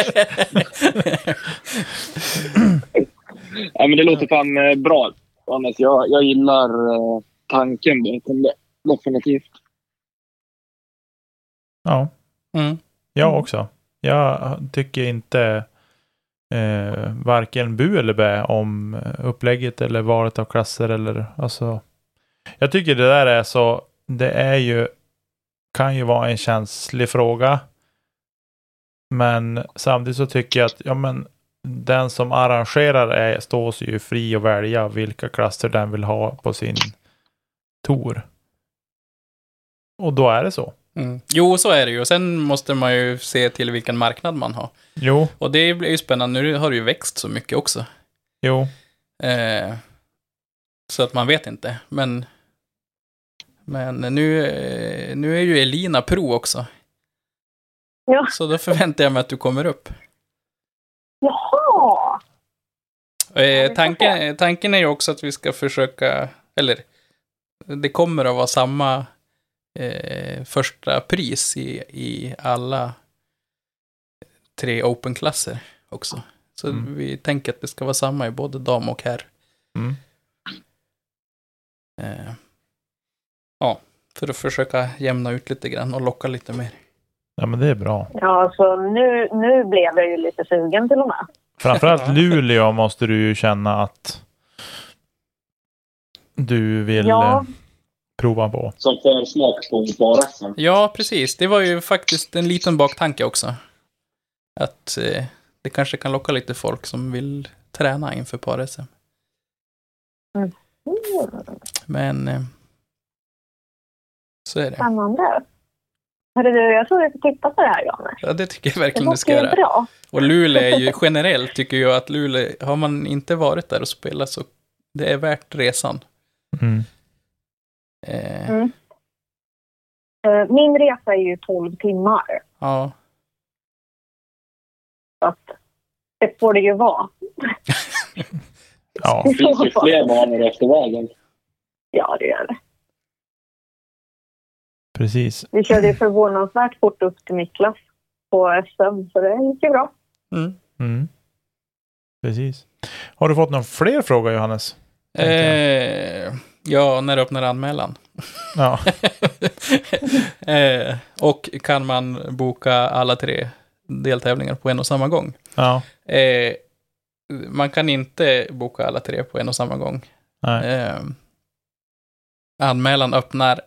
Ja, men det låter fan eh, bra. Jag, jag gillar eh, tanken bakom det. Definitivt. Ja, mm. jag också. Jag tycker inte eh, varken bu eller bä om upplägget eller valet av klasser eller alltså. Jag tycker det där är så. Det är ju kan ju vara en känslig fråga. Men samtidigt så tycker jag att ja, men den som arrangerar är, står sig ju fri att välja vilka klasser den vill ha på sin tour. Och då är det så. Mm. Jo, så är det ju. Och sen måste man ju se till vilken marknad man har. Jo, Och det blir ju spännande. Nu har det ju växt så mycket också. jo, Eh, så att man vet inte. Men, men nu, eh, nu är ju Elina pro också. Ja. Så då förväntar jag mig att du kommer upp. Jaha! Eh, tanken, tanken är ju också att vi ska försöka, eller det kommer att vara samma eh, första pris i, i alla tre open-klasser också. Så Mm. vi tänker att det ska vara samma i både dam och herr. mm. Eh, ja, för att försöka jämna ut lite grann och locka lite mer. ja men det är bra. Ja, så nu, nu blev jag ju lite sugen till och med. Framförallt (laughs) Luleå måste du ju känna att du vill Ja. eh, prova på. Som försmak på bara Ja, precis. Det var ju faktiskt en liten baktanke också. Att eh, det kanske kan locka lite folk som vill träna inför par-SM. Mm. Men eh, så är det. Spännande. Hörru du, jag tror vi får titta på det här, Janne. Ja, det tycker jag Det verkligen du ska låter ju göra. bra. Och Luleå är ju generellt, tycker jag att Luleå, har man inte varit där och spelat så det är värt resan. Mm. Eh, Mm. Eh, Min resa är ju 12 timmar. ja, Så att det får det ju vara. (laughs) Ja, Det finns ju fler banor efter vägen. Ja, det gör det. Precis. Vi körde förvånansvärt fort upp till Niklas på SM, så det gick ju bra. mm. Mm. Precis. Har du fått några fler frågor Johannes? Eh, ja, när öppnar anmälan? Ja, (laughs) eh, och kan man boka alla tre deltävlingar på en och samma gång? ja, Eh, man kan inte boka alla tre på en och samma gång. nej. Eh, anmälan öppnar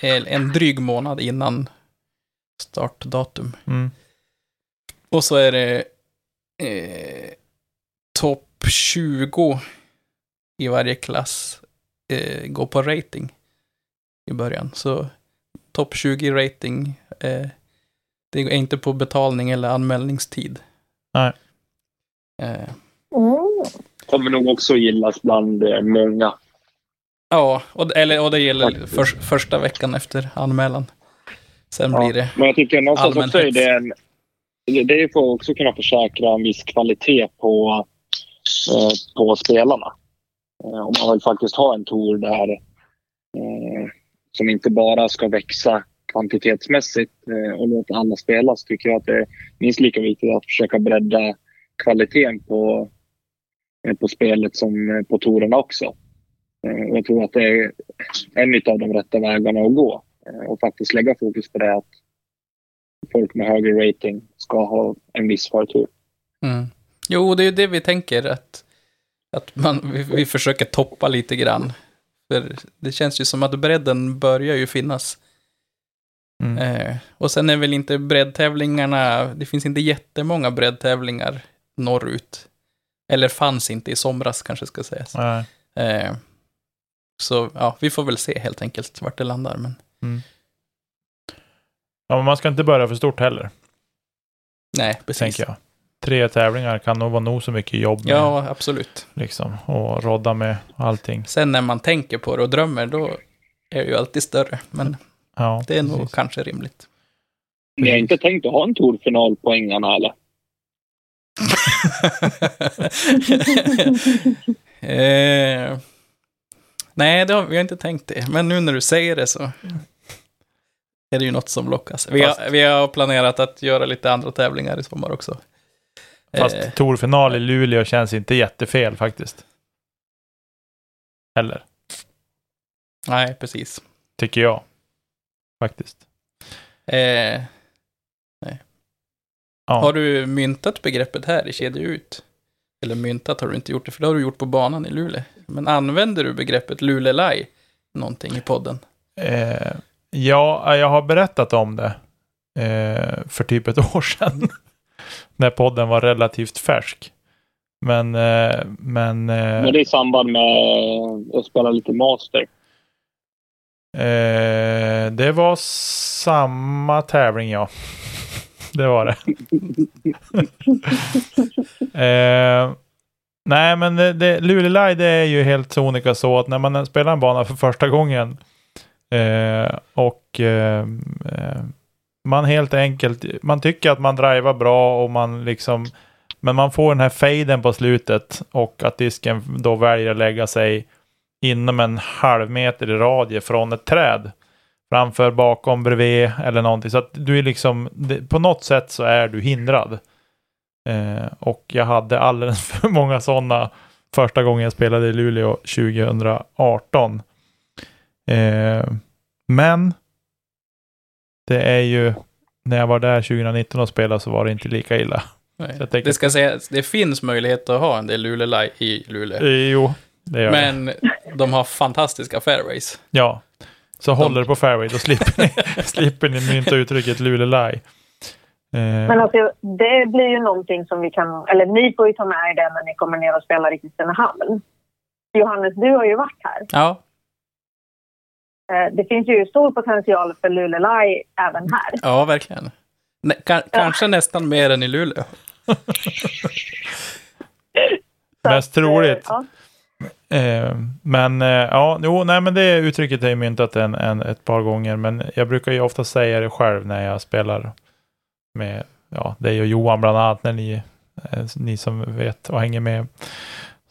en en dryg månad innan startdatum. Mm. Och så är det eh, topp 20 i varje klass eh, går på rating. i början. Så topp 20 rating, eh, det är inte på betalning eller anmälningstid. Nej. Eh, Mm. Kommer nog också gillas bland eh, många. Ja, och, eller, och det gäller för, första veckan efter anmälan. Sen Ja. blir det... Men jag tycker någonstans också är det en... Det är för att också kunna försäkra en viss kvalitet på, eh, på spelarna. Eh, om man vill faktiskt ha en tour där eh, som inte bara ska växa kvantitetsmässigt eh, och låta alla spela så tycker jag att det är minst lika viktigt att försöka bredda kvaliteten på, eh, på spelet som eh, på tourerna också. Eh, jag tror att det är en av de rätta vägarna att gå eh, och faktiskt lägga fokus på det att folk med högre rating ska ha en viss förtur. Mm. Jo, det är ju det vi tänker, att, att man, vi, vi försöker toppa lite grann. För det känns ju som att bredden börjar ju finnas. Mm. Eh, och sen är väl inte breddtävlingarna, det finns inte jättemånga breddtävlingar norrut. Eller fanns inte i somras kanske ska sägas. Nej. Eh, så ja, vi får väl se helt enkelt vart det landar. Men Ja, men man ska inte börja för stort heller, nej, precis. tänker jag. Tre tävlingar kan nog vara nog så mycket jobb med, Ja, absolut. liksom, och rodda med allting. Sen när man tänker på det och drömmer, då är det ju alltid större. Men Ja, det är nog precis. kanske rimligt. Ni har inte tänkt att ha en tourfinal på ängarna eller? (laughs) (laughs) eh, nej, det har, vi har inte tänkt det. Men nu när du säger det så är det ju något som lockas. Vi har, vi har planerat att göra lite andra tävlingar i sommar också. Fast Eh, Torfinal i Luleå känns inte jättefel faktiskt. Heller, nej, precis. tycker jag. Faktiskt. Eh, Ja. Har du myntat begreppet här i kedja ut? Eller myntat har du inte gjort det, för det har du gjort på banan i Luleå. Men använder du begreppet Lulelaj någonting i podden? Eh, ja, jag har berättat om det eh, för typ ett (laughs) år sedan. när podden var relativt färsk. Men, eh, men, eh, Men det är i samband med att spela lite master. eh, det var samma tävling ja. (laughs) det var det. (laughs) nej, men det, det, det är ju helt sonika så att när man spelar en bana för första gången eh, och eh, eh man helt enkelt, man tycker att man driver bra och man liksom, men man får den här faden på slutet och att disken då väljer att lägga sig inom en halv meter i radie från ett träd. Framför, bakom, bredvid eller någonting. Så att du är liksom, det, på något sätt så är du hindrad. Eh, och jag hade alldeles (laughs) för många sådana första gången jag spelade i Luleå 2018. Eh, men det är ju, när jag var där 2019 och spelade så var det inte lika illa. Tänker- Det ska sägas, det finns möjlighet att ha en del Lulelaj i Luleå. Eh, jo, det gör det. Men de har fantastiska fairways. Ja, så håller det på fairway, då slipper ni, (laughs) slipper ni mynta uttrycket lulelaj. Eh, Men alltså, det blir ju någonting som vi kan... Eller ni får ju ta med er det när ni kommer ner och spelar i Kristinehamn. Johannes, du har ju varit här. Ja, Eh, Det finns ju stor potential för Lulelaj även här. ja verkligen. Ka- kanske nästan mer än i Luleå. (laughs) (laughs) Mest eh, troligt. Ja. Eh, men eh, ja, jo, nej, men det uttrycket är myntat en, en, ett par gånger, men jag brukar ju ofta säga det själv när jag spelar med ja, dig och Johan bland annat, när ni, eh, ni som vet och hänger med.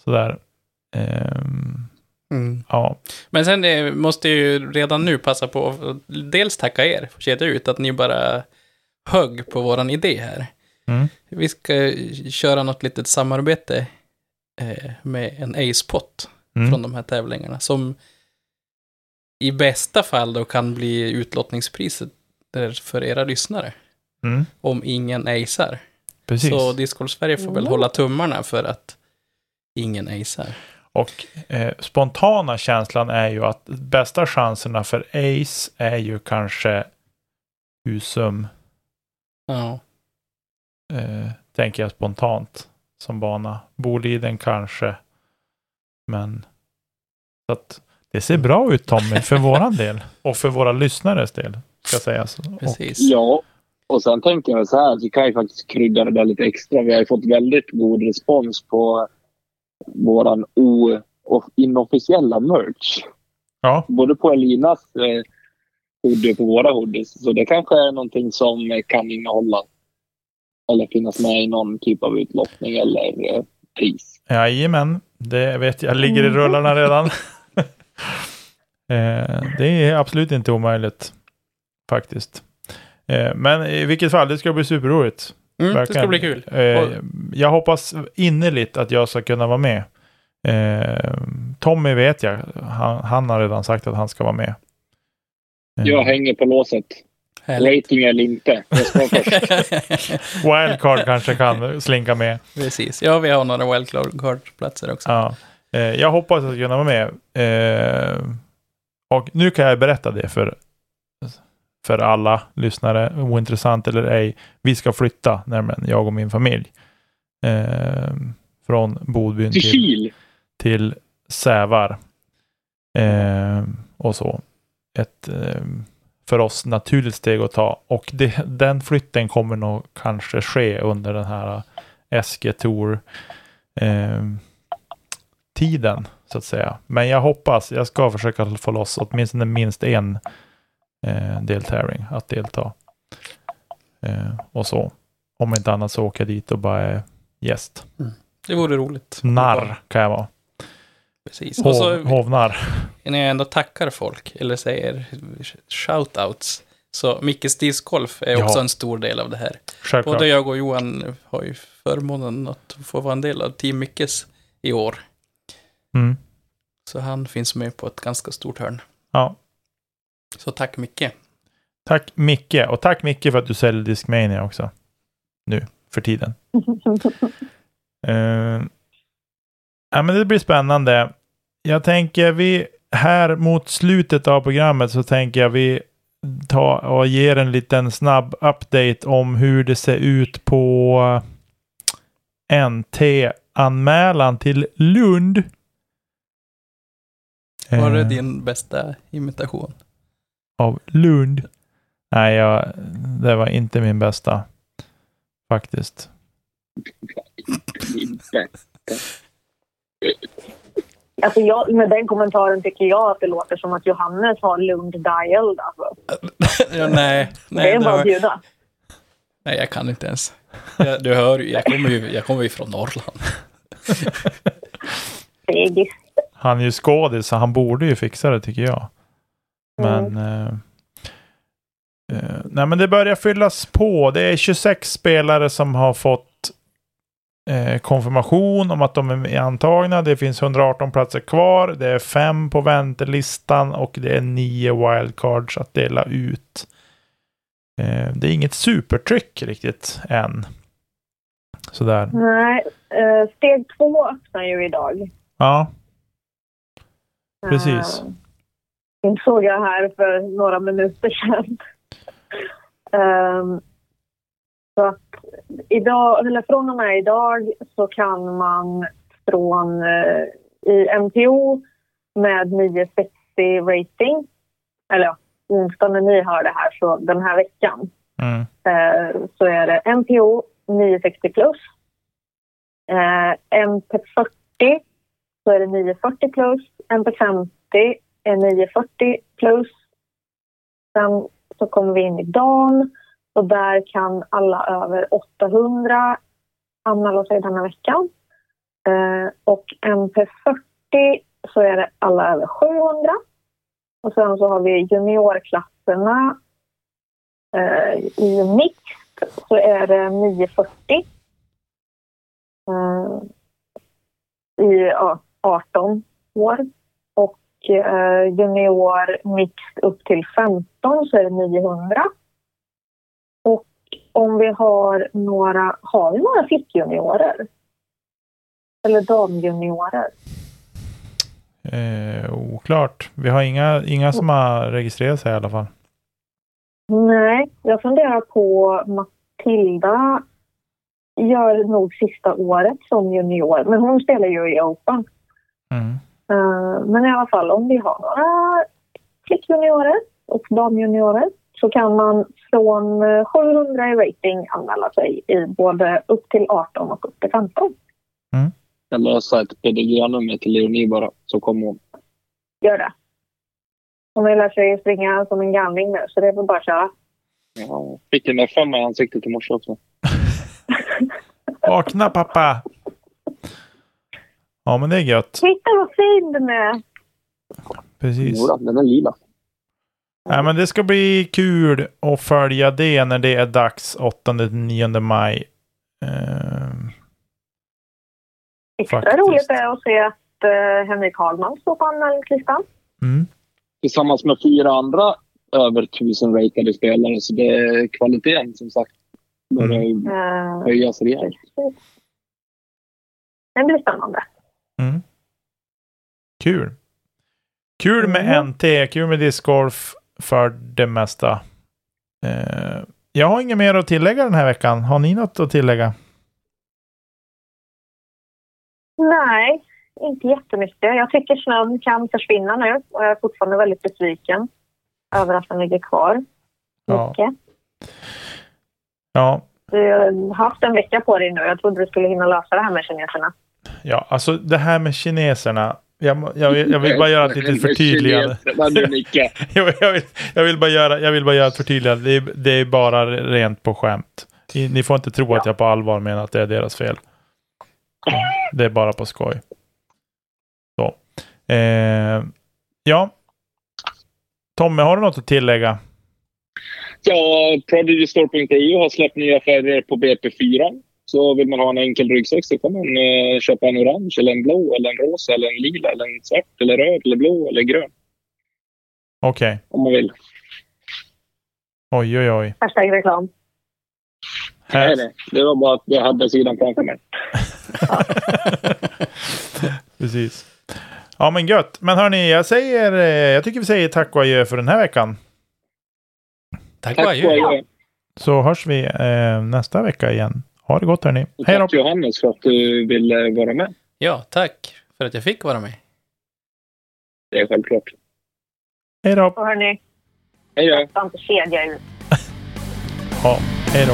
Sådär. Ehm, ja, Men sen eh, måste jag ju redan nu passa på att dels tacka er, för kedja ut, att ni bara högg på våran idé här. Mm. Vi ska eh, köra något litet samarbete eh, med en Ace-pott mm. från de här tävlingarna, som i bästa fall då kan bli utlottningspriset för era lyssnare, Mm. om ingen acear. precis. Så Discord Sverige får väl Mm. hålla tummarna för att ingen acear. Och eh, spontana känslan är ju att bästa chanserna för Ace är ju kanske Husum, Ja. eh, tänker jag spontant som bana. Boliden kanske, men så att Det ser bra ut Tommy, för (laughs) våran del. Och för våra lyssnares del, ska sägas. Och, Precis. Ja, och sen tänker jag så här att vi kan ju faktiskt krydda det där lite extra. Vi har ju fått väldigt god respons på våran o- och inofficiella merch. ja, Både på Elinas eh, hoodie och på våra hoodies. Så det kanske är någonting som eh, kan innehålla eller finnas med i någon typ av utlottning eller eh, pris. jajamän. Det vet jag ligger i rullarna redan. (laughs) eh, det är absolut inte omöjligt. Faktiskt. Eh, men i vilket fall, det ska bli superroligt. Mm, det ska bli kul. Eh, jag hoppas innerligt att jag ska kunna vara med. Eh, Tommy vet jag. Han, han har redan sagt att han ska vara med. Eh, Jag hänger på låset. Härligt. Rating eller inte. (laughs) Wildcard kanske kan slinka med. Precis. Ja, vi har några wildcard-platser också. Ja. Eh, jag hoppas att jag ska kunna vara med. Eh, och nu kan jag berätta det för, för alla lyssnare, ointressant eller ej. Vi ska flytta, nämligen jag och min familj. Eh, från Bodbyn Till till, till Sävar. Eh, och så. Ett eh, för oss naturligt steg att ta. Och det, den flytten kommer nog kanske ske under den här SG Tour eh, tiden så att säga. Men jag hoppas, jag ska försöka få loss åtminstone minst en eh, deltävling att delta. Eh, och så. Om inte annat så åker jag dit och bara är gäst. Det vore roligt. Narr kan jag vara. Precis. Och så, Hov, hovnarr. när jag ändå tackar folk, eller säger shoutouts, så Mickes discgolf är Ja. också en stor del av det här. Självklart. Både jag och Johan har ju förmånen att få vara en del av Team Mickes i år. Mm. Så han finns med på ett ganska stort hörn. Ja. Så tack Micke. Tack Micke. Och tack Micke för att du säljer Discmania också. Nu, för tiden. Uh, (laughs) ja, men det blir spännande. Jag tänker vi här mot slutet av programmet så tänker jag vi ta och ger en liten snabb update om hur det ser ut på NT-anmälan till Lund. Var det Eh, din bästa imitation? Av Lund? Nej, jag, det var inte min bästa. Faktiskt. Inte. Alltså jag, med den kommentaren tycker jag att det låter som att Johannes har Lund dialed. Alltså. (laughs) ja, nej, det nej, är det bara att bjuda. nej, jag kan inte ens. Jag, du hör ju, jag kommer ju, jag kommer ju från Norrland. Han är ju skådis så han borde ju fixa det tycker jag. Men... Mm. Eh, nej men det börjar fyllas på. Det är 26 spelare som har fått eh, konfirmation om att de är antagna. Det finns 118 platser kvar. Det är fem på väntelistan och det är nio wildcards att dela ut. Eh, det är inget supertryck riktigt än. Sådär. Nej, eh, steg två öppnar ju idag. Ja, Precis. Den såg jag här för några minuter sedan. Ehm, så att idag, eller från och med idag så kan man från eh, i MTO med 960 rating, eller ja, onsdag när ni hör det här, så den här veckan, mm. eh, så är det MTO 960 plus. Eh, MP40 så är det 940 plus. MP50 är 940 plus. Sen så kommer vi in i dagen och där kan alla över 800 anmäla sig denna veckan. Eh, och MP40 så är det alla över 700. Och sen så har vi juniorklasserna. Eh, I mixed så är det 940. Eh, I ja, 18 år. Och junior mixed upp till 15 så är det 900. Och om vi har några, har vi några flickjuniorer? Eller damjuniorer? Eh, oklart. Vi har inga, inga som har registrerat sig i alla fall. Nej, jag funderar på Matilda gör nog sista året som junior. Men hon spelar ju i Open. Mm. Eh, men i alla fall, om vi har några flickjuniorer och damjuniorer så kan man från eh, 700 i rating anmäla sig i både upp till 18 och upp till 15. Jag lösa ett PDG-nummer till Leonie bara, så kommer hon. Gör det. Hon vill lära sig springa som en galning nu, så det är väl bara att köra. Ja, fick en F5 i ansiktet i morse också. (laughs) Vakna pappa! Ja, men det är gött. Titta vad fin den är! Precis. Jodå, den är lila. Ja, men det ska bli kul att följa det när det är dags 8-9 maj. Eh, Extra Faktiskt. roligt är att se att uh, Henrik Hagman står på anmälningslistan. mm. Tillsammans med fyra andra över tusen ratade spelare. Så det är kvaliteten som sagt börjar Uh, höjas rejält. det blir spännande. Mm. Kul. Kul med Mm. NT, kul med discgolf för det mesta. Eh, jag har inget mer att tillägga den här veckan. Har ni något att tillägga? Nej, inte jättemycket. Jag tycker snön kan försvinna nu och jag är fortfarande väldigt besviken över att den ligger kvar. Ja. Mycket. Ja, Du har haft en vecka på dig nu. Jag trodde du skulle hinna lösa det här med kineserna. Ja alltså det här med kineserna. Jag, jag, vill- jag vill bara göra ett litet förtydligande. (laughs) Jag, jag, vill, jag, vill bara göra, jag vill bara göra ett förtydligande. Det är, det är bara rent på skämt. Ni, ni får inte tro att jag på allvar menar att det är deras fel. Det är bara på skoj. Så. Eh, ja. Tommy, har du något att tillägga? Ja, ProdigyStore.eu har släppt nya färger på BP4. Så vill man ha en enkel ryggsäck så kan man eh, köpa en orange, eller en blå, eller en rosa, eller en lila, eller en svart, eller röd, eller blå, eller grön. Okej. Om man vill. Oj, oj, oj. Hashtag reklam. Här- Nej, nej. Det var bara att jag hade sidan framför mig. (laughs) Precis. Ja, men gött. Men hörni, jag säger, eh, jag tycker vi säger tack och adjö för den här veckan. Tack och Tack och adjö. Så hörs vi eh, nästa vecka igen. Ha det gott hörni. Hej då. Tack Johannes för att du ville vara med. Ja, tack för att jag fick vara med. Det är självklart. Hej då. Och hörni, Hej då. inte kedja ut. (laughs) Ja, hej då.